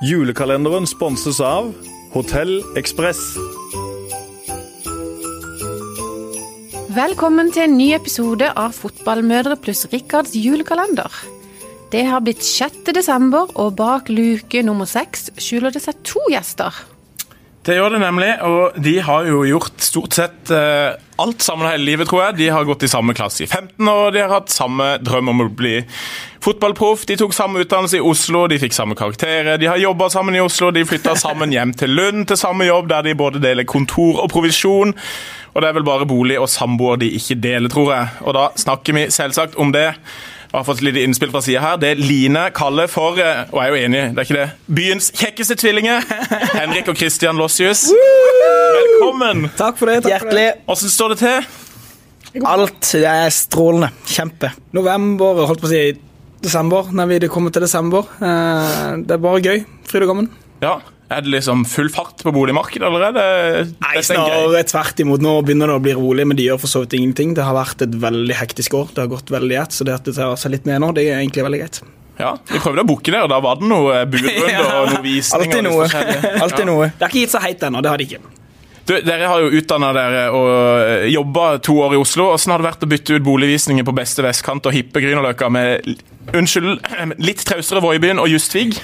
Julekalenderen sponses av Hotell Ekspress. Velkommen til en ny episode av Fotballmødre pluss Rikards julekalender. Det har blitt 6. desember, og bak luke nummer 6 skjuler det seg to gjester. Det gjør det nemlig, og de har jo gjort stort sett uh, alt sammen hele livet, tror jeg. De har gått i samme klasse i 15 år, de har hatt samme drøm om å bli fotballproff. De tok samme utdannelse i Oslo, de fikk samme karakterer. De har jobba sammen i Oslo, de flytta sammen hjem til Lund til samme jobb, der de både deler kontor og provisjon. Og det er vel bare bolig og samboer de ikke deler, tror jeg. Og da snakker vi selvsagt om det. Jeg har fått litt innspill fra sida her. Det Line kaller for, eh, og jeg er jo enig, det er ikke det, byens kjekkeste tvillinger. Henrik og Christian Lossius. Velkommen! Takk for det. takk Hjertelig. Åssen står det til? Alt det er strålende. Kjempe. November, holdt på å si desember, når vi kommer til desember. Eh, Det er bare gøy. Fryd og gammen. Ja, Er det liksom full fart på boligmarkedet allerede? Nei, er snarere tvert imot. Nå begynner det å bli rolig, men de gjør for så vidt ingenting. Det har vært et veldig hektisk år. Det har gått veldig i ett, så det at det tar seg litt ned nå, det er egentlig veldig greit. Ja, Vi prøvde å booke det, og da var det noe budrunde og noe visning. Alltid noe. Alltid Ja. noe. Det har ikke gitt seg heit ennå. Det har de ikke. Du, dere har jo utdanna dere og jobba to år i Oslo. Åssen har det vært å bytte ut boligvisninger på beste vestkant og hippe Grünerløkka med unnskyld, litt trausere Voibyen og Justvig?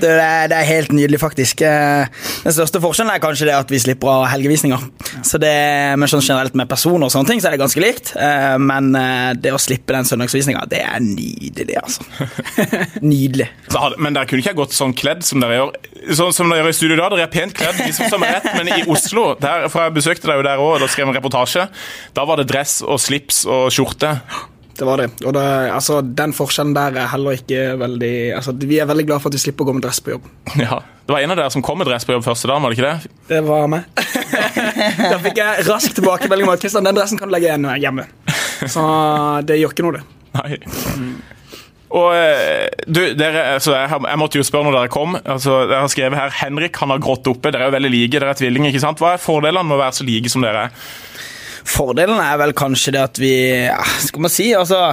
Det er, det er helt nydelig, faktisk. Eh, Den største forskjellen er kanskje det at vi slipper å ha helgevisninger. Så det, men sånn generelt med personer og sånne ting, så er det ganske likt. Eh, Men eh, det å slippe den søndagsvisninga, det er nydelig, altså. Nydelig. Men dere kunne ikke ha gått sånn kledd som dere gjør Sånn som dere gjør i studio da. Dere er pent kledd, misforstå meg rett, men i Oslo, der, for jeg besøkte deg jo der òg og skrev en reportasje, da var det dress og slips og skjorte. Det var det. Og det, altså, den forskjellen der er heller ikke veldig altså, Vi er veldig glad for at vi slipper å gå med dress på jobb. Ja. Det var en av dere som kom med dress på jobb første dagen, var det ikke det? Det var meg. da fikk jeg raskt tilbakemelding om at Kristian, den dressen kan du legge igjen hjemme. Så det gjør ikke noe, det. Nei. Og eh, du, dere, altså, jeg måtte jo spørre når dere kom. Altså, dere har skrevet her Henrik han har grått oppe. Dere er jo veldig like, dere er tvillinger. ikke sant? Hva er fordelene med å være så like som dere er? Fordelen er vel kanskje det at vi ja, Skal man si, altså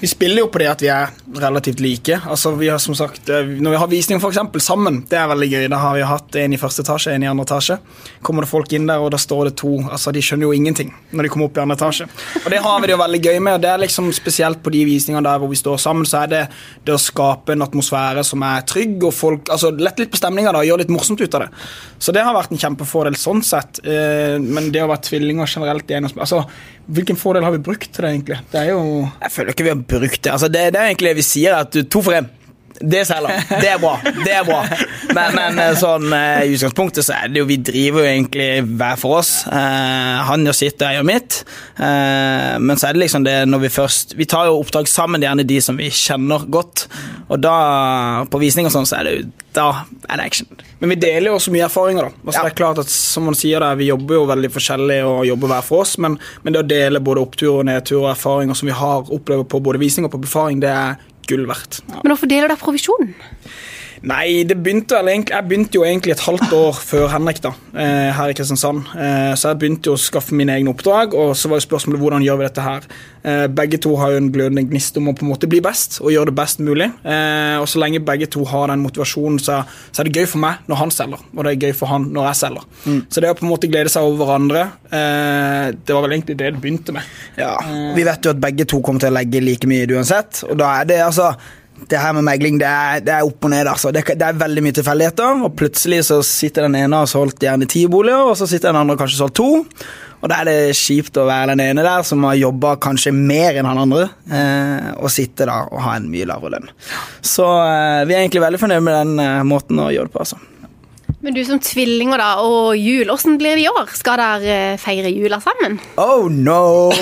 Vi spiller jo på det at vi er relativt like. Altså vi har som sagt, eh, Når vi har visning for eksempel, sammen, det er veldig gøy. Da har vi hatt en i første etasje, en i andre etasje. Kommer det folk inn der, og da står det to altså De skjønner jo ingenting når de kommer opp i andre etasje. Og Det har vi det jo veldig gøy med. og det er liksom Spesielt på de visningene der hvor vi står sammen, så er det det å skape en atmosfære som er trygg, og folk, altså lette litt på stemninga og gjøre litt morsomt ut av det. Så det har vært en kjempefordel sånn sett. Eh, Men det å være tvillinger generelt i en altså, Hvilken fordel har vi brukt til det, egentlig? Det er jo Jeg føler ikke vi har brukt det. Altså, det, det er egentlig det vi sier, at to for én. Det selger. Det er bra. Det er bra. Men, men eh, sånn, eh, i utgangspunktet så er det jo Vi driver jo egentlig hver for oss. Eh, han gjør sitt, og jeg gjør mitt. Eh, men så er det liksom det når vi først Vi tar jo oppdrag sammen, gjerne de som vi kjenner godt. Og da, på visning og sånn, så er det jo Da er det action. Men vi deler jo også mye erfaringer. da. Altså, Ja. det er klart at som man sier det, Vi jobber jo veldig forskjellig og jobber hver for oss, men, men det å dele både opptur og nedtur og erfaringer som vi har opplevd på både visning og på befaring, det er gull verdt. Men hvorfor deler dere provisjonen? Nei, det begynte vel egentlig, Jeg begynte jo egentlig et halvt år før Henrik da, eh, her i Kristiansand. Eh, så jeg begynte jo å skaffe mine egne oppdrag, og så var jo spørsmålet hvordan gjør vi dette her. Eh, begge to har jo en glødende gnist om å på en måte bli best og gjøre det best mulig. Og så lenge begge to har den motivasjonen, så, så er det gøy for meg når han selger, og det er gøy for han når jeg selger. Så det å på en måte glede seg over hverandre, det var vel egentlig det det begynte med. Ja, Vi vet jo at begge to kommer til å legge like mye uansett. Og da er det altså det her med megling det er, det er opp og ned. altså. Det, det er veldig mye tilfeldigheter. og Plutselig så sitter den ene og har solgt gjerne ti boliger, og så sitter den andre og kanskje solgt to. Og da er det kjipt å være den ene der som har jobba kanskje mer enn han andre, eh, og sitte da og ha en mye lavere lønn. Så eh, vi er egentlig veldig fornøyd med den eh, måten å gjøre det på. altså. Men du som tvillinger da, og jul, hvordan blir det i år? Skal dere eh, feire jula sammen? Oh no!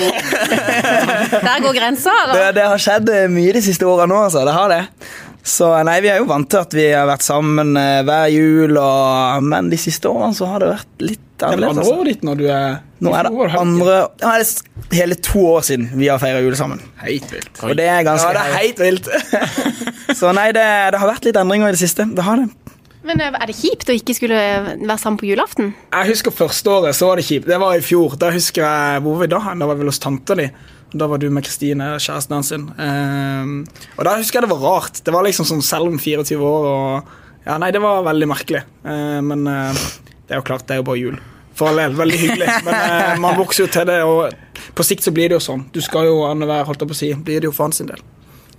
Der går grensa. Det, da. det har skjedd eh, mye de siste åra nå, altså. Det har det. Så nei, vi er jo vant til at vi har vært sammen eh, hver jul, og, men de siste årene så har det vært litt Det er vel annerledes. andre Altså. året ditt når du er Nå er det andre ja, det er hele to år siden vi har feira jul sammen. Heit vilt. Og det er ganske Ja, det er heit vilt. Så nei, det, det har vært litt endringer i det siste. Det har det. Men eh, er det kjipt å ikke skulle være sammen på julaften? Jeg husker første året, så var det kjipt. Det var i fjor. Da husker jeg, Hvor var vi da? Da var vi hos tanta di. Da var du med Kristine, kjæresten hans. sin. Ehm, og da husker jeg det var rart. Det var liksom sånn Selv om 24 år og Ja, nei, det var veldig merkelig. Eh, men eh, det er jo klart, det er jo bare jul. For all del, veldig hyggelig. Men eh, man vokser jo til det, og på sikt så blir det jo sånn. Du skal jo annenhver, holdt jeg på å si, blir det jo for hans del.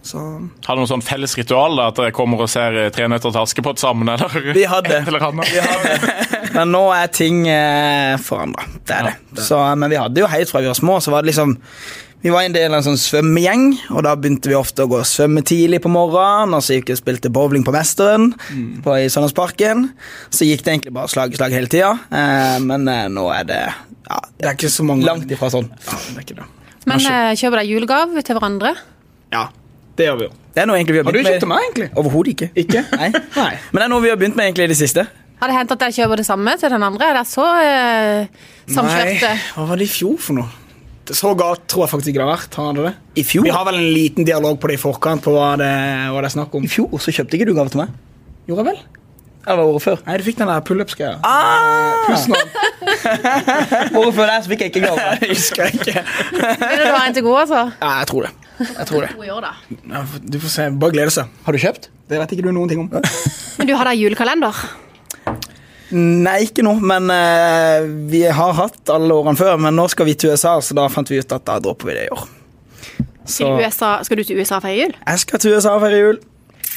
Så Har du noe sånn felles ritual? da, At dere kommer og ser eh, Tre nøtter til Askepott sammen? eller? Vi hadde. Eller? Vi hadde. Men nå er ting eh, forandra. Det er det. Så, men vi hadde jo helt fra vi var små, så var det liksom Vi var en del av en sånn svømmegjeng, og da begynte vi ofte å gå og svømme tidlig på morgenen. Og så gikk vi og spilte bowling på Mesteren på, i Sandnesparken. Så gikk det egentlig bare slag i slag hele tida. Eh, men eh, nå er det ja, det er ikke så mange langt ifra sånn. Ja, det er ikke det. Men eh, kjøper dere julegave til hverandre? Ja, det gjør vi jo. Det er noe egentlig vi har Har du begynt kjøpt til meg, egentlig? Overhodet ikke. Ikke? Nei. Nei. Men det er noe vi har begynt med egentlig i det siste. Har det hendt at dere kjøper det samme til den andre? Er dere så eh, samkjørte? Nei, hva var det i fjor for noe? Det Så galt tror jeg faktisk ikke det har vært. Har det det? I fjor, Vi har vel en liten dialog på det i forkant på hva det, hva det er snakk om. I fjor så kjøpte ikke du gave til meg. Gjorde jeg vel? Eller året før. Nei, du fikk den der pullups-greia. Ah! Året før der så fikk jeg ikke gave. Jeg husker jeg ikke. Vil du ha en til gode, altså? Ja, jeg tror det. Jeg tror det. Du får se. Bare glede seg. Har du kjøpt? Det vet ikke du noen ting om. Men du har da julekalender? Nei, ikke nå, men uh, vi har hatt alle årene før. Men nå skal vi til USA, så da fant vi ut at da dropper vi det i år. Så Til USA, skal du til USA for jul? jeg skal til USA for jul.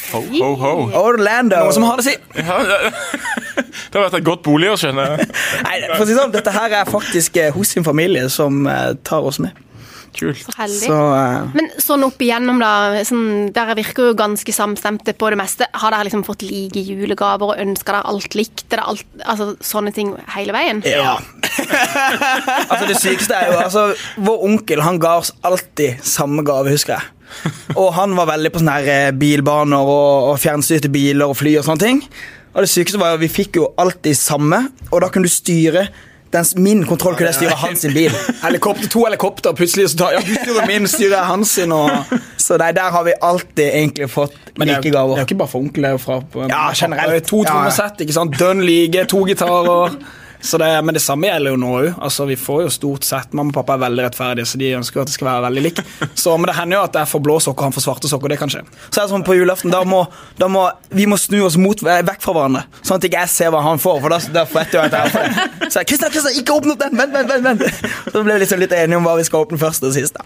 Ho, ho, ho. Orlando. Noen som har det, si. Ja, ja. Det har vært et godt boligår, skjønner jeg. Nei, for å si sånn, dette her er faktisk eh, hos sin familie som eh, tar oss med. Kult. Så heldig. Så uh... Men sånn opp igjennom, da. Sånn, dere virker jo ganske samstemte på det meste. Har dere liksom fått like julegaver og ønsker dere alt likt? Er det alt, altså, sånne ting hele veien? Ja. altså Det sykeste er jo altså, Vår onkel han ga oss alltid samme gave, husker jeg. Og han var veldig på sånne her eh, bilbaner og, og fjernstyrte biler og fly og sånne ting. Og det sykeste var jo vi fikk jo alltid samme, og da kunne du styre den, Min kontroll kunne styre hans bil. Helikopter, to helikopter, plutselig så tar ja, du styrer min, styrer jeg hans sin. Og... Så nei, der har vi alltid egentlig fått like jo- det er jo ikke bare for onkel, det er jo fra på- Ja, generelt. To Ja, ja. ikke sant? dønn like, to gitarer. Så det, men det samme gjelder jo nå òg. Altså, vi får jo stort sett Mamma og pappa er veldig rettferdige, så de ønsker at det skal være veldig likt. Så, men det hender jo at jeg får blå sokker og han får svarte sokker. Det kan skje. Så er det sånn på julaften, da må, da må Vi må snu oss mot, eh, vekk fra hverandre, sånn at ikke jeg ser hva han får. For da, da vet jeg at jeg får det. Så jeg, Kristian, Kristian, ikke åpne opp den! Vent, vent, vent! vent. Så ble vi liksom litt enige om hva vi skal åpne først og sist. da.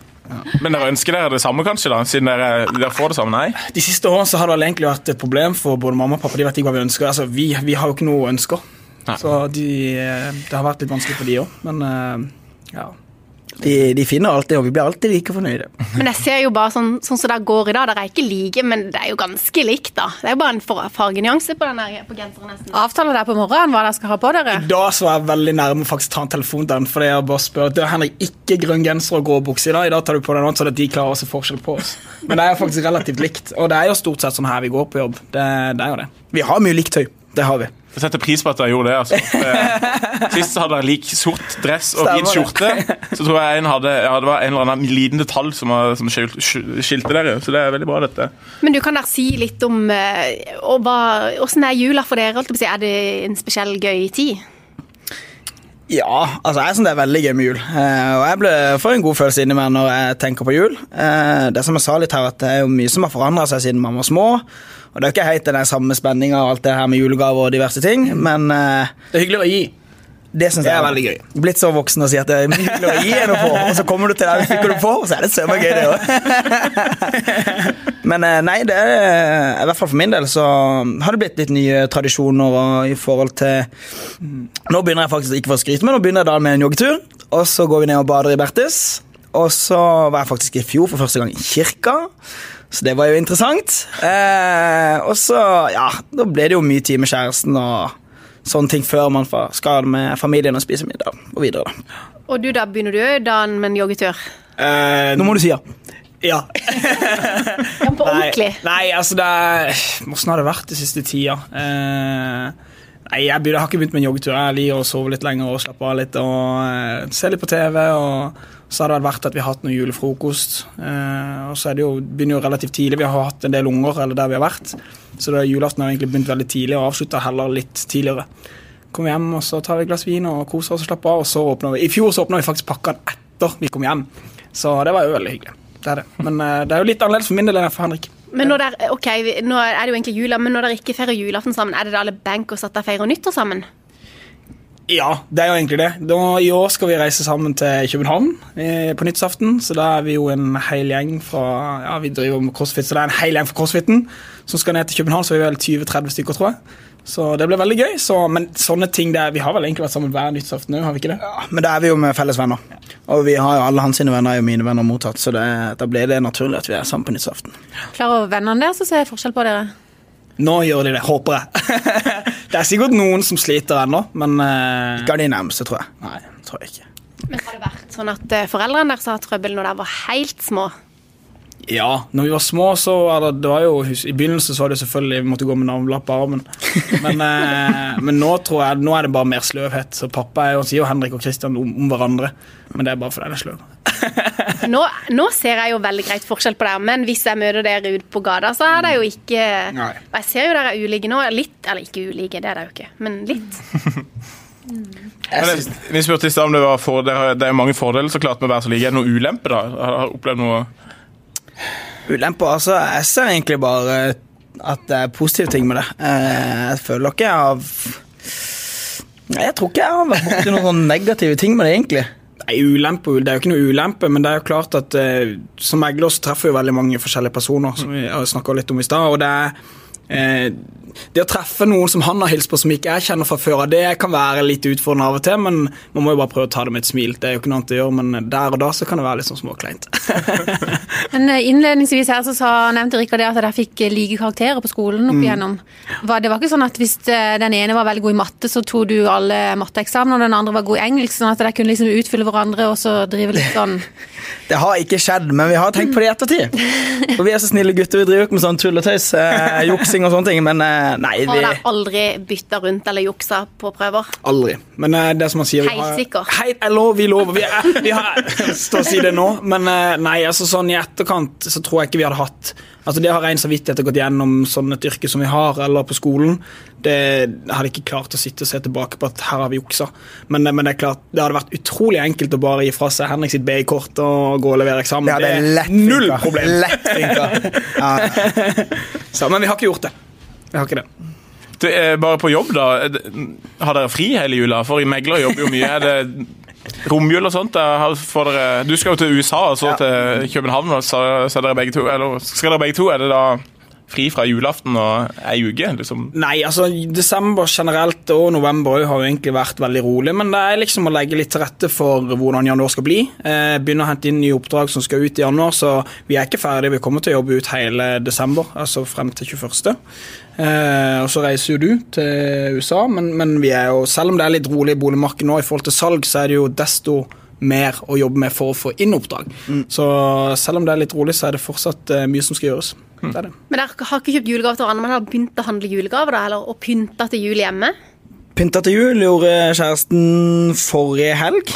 Men dere ønsker dere det samme, kanskje? da, Siden dere, dere får det samme? Nei? De siste årene så har det egentlig vært et problem for både mamma og pappa. De vet ikke hva vi ønsker. Altså, vi, vi har jo ikke noe ønsker. Nei. Så de, eh, det har vært litt vanskelig for de òg. Men eh, ja. De, de finner alltid, og vi blir alltid like fornøyde. Men jeg ser jo bare sånn sånn som det går i dag. Dere er ikke like, men det er jo ganske likt, da. Det er jo bare en fargenyanse på, denne, på genseren nesten. Avtaler dere på morgenen hva dere skal ha på dere? I dag så var jeg veldig nærme å faktisk ta en telefon til den. Fordi jeg bare spør Det er Henrik, ikke grønn genser og grå bukse i dag. I dag tar du på deg noe sånn at de klarer å se forskjell på oss. Men det er jo faktisk relativt likt. Og det er jo stort sett sånn her vi går på jobb. Det, det er jo det. Vi har mye likt tøy. Det har vi. Jeg setter pris på at dere gjorde det. altså. Sist hadde dere lik sort dress og hvit skjorte. Så tror jeg en hadde, ja, det var en eller annen liten detalj som, var- som skil- skil- skilte dere. Så det er veldig bra, dette. Men du kan der si litt om eh, og hva, Hvordan er jula for dere? Er det en spesiell gøy tid? Ja, altså jeg synes det er veldig gøy med jul. Eh, og jeg ble, får en god følelse inni meg når jeg tenker på jul. Eh, det som jeg sa litt her, at det er jo mye som har forandra seg siden man var små. Og det er jo ikke helt den samme spenninga og alt det her med julegaver og diverse ting, men eh, Det er hyggelig å gi. det syns jeg er veldig gøy. Blitt så voksen og si at det er mye hyggelig å gi enn å få, og så kommer du til der og fikk du på, og så er det sømmer gøy, det òg. Men eh, nei, det er i hvert fall for min del så har det blitt litt nye tradisjoner og i forhold til Nå begynner jeg faktisk ikke for å skryte, men nå begynner jeg da med en joggetur, og så går vi ned og bader i Bertis. Og så var jeg faktisk i fjor for første gang i kirka. Så det var jo interessant. Eh, og så, ja, da ble det jo mye tid med kjæresten og sånne ting før man skal med familien og spise middag og videre. da. Og du, da begynner du dagen med en joggetur? Eh, Nå må du si ja. ja. Ja, på ordentlig? Nei, nei, altså det er Hvordan har det vært de siste tida? Eh, nei, jeg, har ikke begynt med en joggetur. Jeg liker å sove litt lenger og slappe av litt og uh, se litt på TV. og så har det vært at vi har hatt noe julefrokost. Uh, og så er det jo, begynner jo relativt tidlig. Vi har hatt en del unger eller der vi har vært. Så er julaften har egentlig begynt veldig tidlig og avslutta heller litt tidligere. Kommer hjem og så tar vi et glass vin og koser oss og slapper av. Og så åpner vi. I fjor så åpna vi faktisk pakkene etter vi kom hjem, så det var jo veldig hyggelig. Det er det. Men uh, det er jo litt annerledes for min del enn for Henrik. Men når der, ok, nå er det jo egentlig jula, men når dere ikke feirer julaften sammen, er det da alle bankers at dere feirer nyttår sammen? Ja, det er jo egentlig det. Da, I år skal vi reise sammen til København eh, på nyttårsaften. Så da er vi jo en hel gjeng fra Ja, vi driver med crossfit, så det er en hel gjeng fra crossfiten som skal ned til København. Så er vi vel 20-30 stykker, tror jeg. Så det ble veldig gøy. Så, men sånne ting der, Vi har vel egentlig vært sammen hver nyttårsaften òg, har vi ikke det? Ja, men da er vi jo med felles venner. Og vi har jo alle hans sine venner er jo mine venner mottatt, så det, da blir det naturlig at vi er sammen på nyttårsaften. Klarer vennene deres å se forskjell på dere? Nå gjør de det, håper jeg. det er sikkert noen som sliter ennå, men uh... Ikke av de nærmeste, tror jeg. Nei, tror jeg ikke. Men har det vært sånn at eh, foreldrene deres har hatt trøbbel når dere var helt små? Ja, når vi var små, så var det, det var jo, I begynnelsen så var det selvfølgelig vi måtte gå med navnelapp på armen. Men, eh, men nå tror jeg nå er det bare mer sløvhet. Så pappa er jo, sier jo Henrik og Kristian om, om hverandre, men det er bare fordi han er sløv. Nå, nå ser jeg jo veldig greit forskjell på dere, men hvis jeg møter dere ute på gata, så er det jo ikke Nei. Jeg ser jo dere er ulike nå. Litt, eller ikke ulike, det er dere jo ikke, men litt. Men Vi spurte i stad om det var for, det er- det mange fordeler så klart med å være så like. Er det noe ulempe, da? Har du opplevd noe Ulemper, altså. Jeg ser egentlig bare at det er positive ting med det. Eh, Jeg føler ikke jeg Jeg tror ikke jeg har vært borti noen negative ting med det, egentlig. Nei, ulempe, Det er jo ikke noe ulempe, men det er jo klart at eh, som megler så treffer vi veldig mange forskjellige personer, som vi snakka litt om i stad. Og det er eh, det å treffe noen som han har hilst på som ikke jeg kjenner fra før det kan være litt utfordrende av og til, men man må jo bare prøve å ta det med et smil. Det er jo ikke noe annet å gjøre, men der og da så kan det være litt sånn småkleint. Men eh, innledningsvis her så sa, nevnte Rikard at dere fikk eh, like karakterer på skolen opp igjennom. Var, det var ikke sånn at hvis eh, den ene var veldig god i matte, så tok du alle matteeksamen, og den andre var god i engelsk, sånn at dere kunne liksom utfylle hverandre og så drive litt sånn Det har ikke skjedd, men vi har tenkt på det i ettertid. For vi er så snille gutter, vi driver ikke med sånn tull og tøys. Eh, juksing og sånne ting, men eh, nei, Har dere aldri bytta rundt eller juksa på prøver? Aldri. Men eh, det som han sier Helt har- sikker? Hei, jeg lover, vi lover. Vi, er, vi har Stå og si det nå. Men eh, nei, altså sånn i etterkant så tror jeg ikke vi hadde hatt Altså Det har ren samvittighet å gått gjennom sånn et yrke som vi har, eller på skolen. Det hadde ikke klart å sitte og se tilbake på at her har vi juksa. Men, men det er klart, det hadde vært utrolig enkelt å bare gi fra seg Henrik sitt BI-kort og gå og levere eksamen. Det er, Det lett er null problem. Lett. Ja. Så, men vi har ikke gjort det. Vi har ikke det. du, eh, Bare på jobb, da. Er Har dere fri hele jula? For i megler jobber jo mye. Er det romjul og sånt? Får dere, du skal jo til USA og så Ja. til København. og Så, så er dere begge to, eller skal dere begge to? Er det da fri fra julaften og ei uke? Liksom? Nei, altså desember generelt og november har jo egentlig vært veldig rolig, men det er liksom å legge litt til rette for hvordan januar skal bli. Eh, begynne å hente inn nye oppdrag som skal ut i januar, så vi er ikke ferdige. Vi kommer til å jobbe ut hele desember, altså frem til 21. Eh, og så reiser jo du til USA, men, men vi er jo, selv om det er litt rolig i boligmarkedet nå i forhold til salg, så er det jo desto mer å jobbe med for å få inn oppdrag. Så selv om det er litt rolig, så er det fortsatt eh, mye som skal gjøres. Det er det. Men dere har ikke kjøpt julegaver til hverandre, men har begynt å handle julegaver, da? Eller og pynte til jul hjemme? Pynta til jul gjorde kjæresten forrige helg,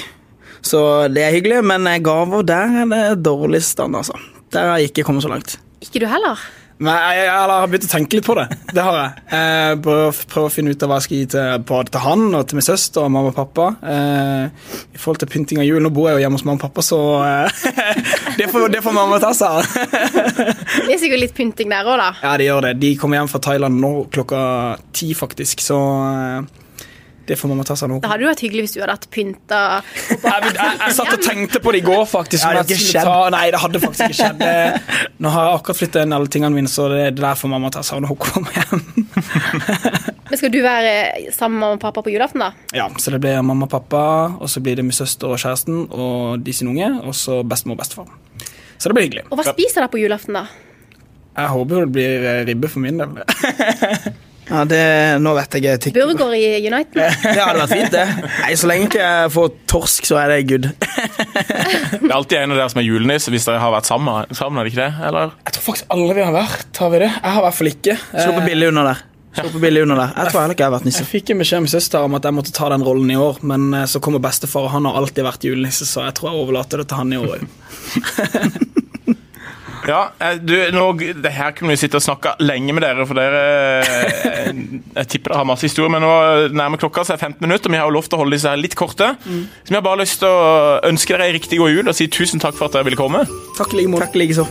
så det er hyggelig. Men gaver, der er det dårlig stand, altså. Der har jeg ikke kommet så langt. Ikke du heller? Nei, jeg, jeg, jeg har begynt å tenke litt på det. Det har jeg. Eh, prøve, å finne ut av hva jeg skal gi til, både til han og til min søster og mamma og pappa. Eh, I forhold til pynting av jul, Nå bor jeg jo hjemme hos mamma og pappa, så eh, det, får, det får mamma ta seg av. Det er sikkert litt pynting der òg, da. Ja, de gjør det. De kommer hjem fra Thailand nå klokka ti, faktisk, så eh, det får mamma ta seg av nå. Det hadde jo vært hyggelig hvis du hadde hatt pynta Jeg, jeg, jeg satt og tenkte på det i går, faktisk. Ja, det. Ta, nei, det hadde faktisk ikke skjedd. Det, nå har jeg akkurat flyttet inn alle tingene mine, så det, det der får mamma ta seg av når hun kommer hjem. Men skal du være sammen med mamma og pappa på julaften, da? Ja, så det blir mamma og pappa, og så blir det min søster og kjæresten og de sin unge, og så bestemor og bestefar. Så det blir hyggelig. Og hva spiser dere på julaften, da? Jeg håper det blir ribbe for min del. Ja, det, Nå vet jeg tikk. Burger i United? Det hadde vært fint, det. Nei, Så lenge ikke jeg får torsk, så er det good. Det er alltid en av dere som er julenisse hvis dere har vært sammen, sammen er det ikke det? Eller? Jeg tror faktisk alle vi har vært, har vi det? Jeg har i hvert fall ikke. Slå på Eh, billig under der. Slå på billig under der. Jeg tror heller ikke jeg har vært nisse. Jeg fikk en beskjed med søster om at jeg måtte ta den rollen i år, men eh, så kommer bestefar, og han har alltid vært julenisse, så jeg tror jeg overlater det til han i år òg. Ja, eh, du, nå, det her kunne vi sitte og snakke lenge med dere, for dere Jeg, Jeg tipper dere har masse historier, men nå nærmer klokka seg 15 minutter. og Vi har jo lov til å holde disse her litt korte. Så vi har bare lyst til å ønske dere ei riktig god jul og si tusen takk for at dere ville komme. Takk i like måte. Takk likeså.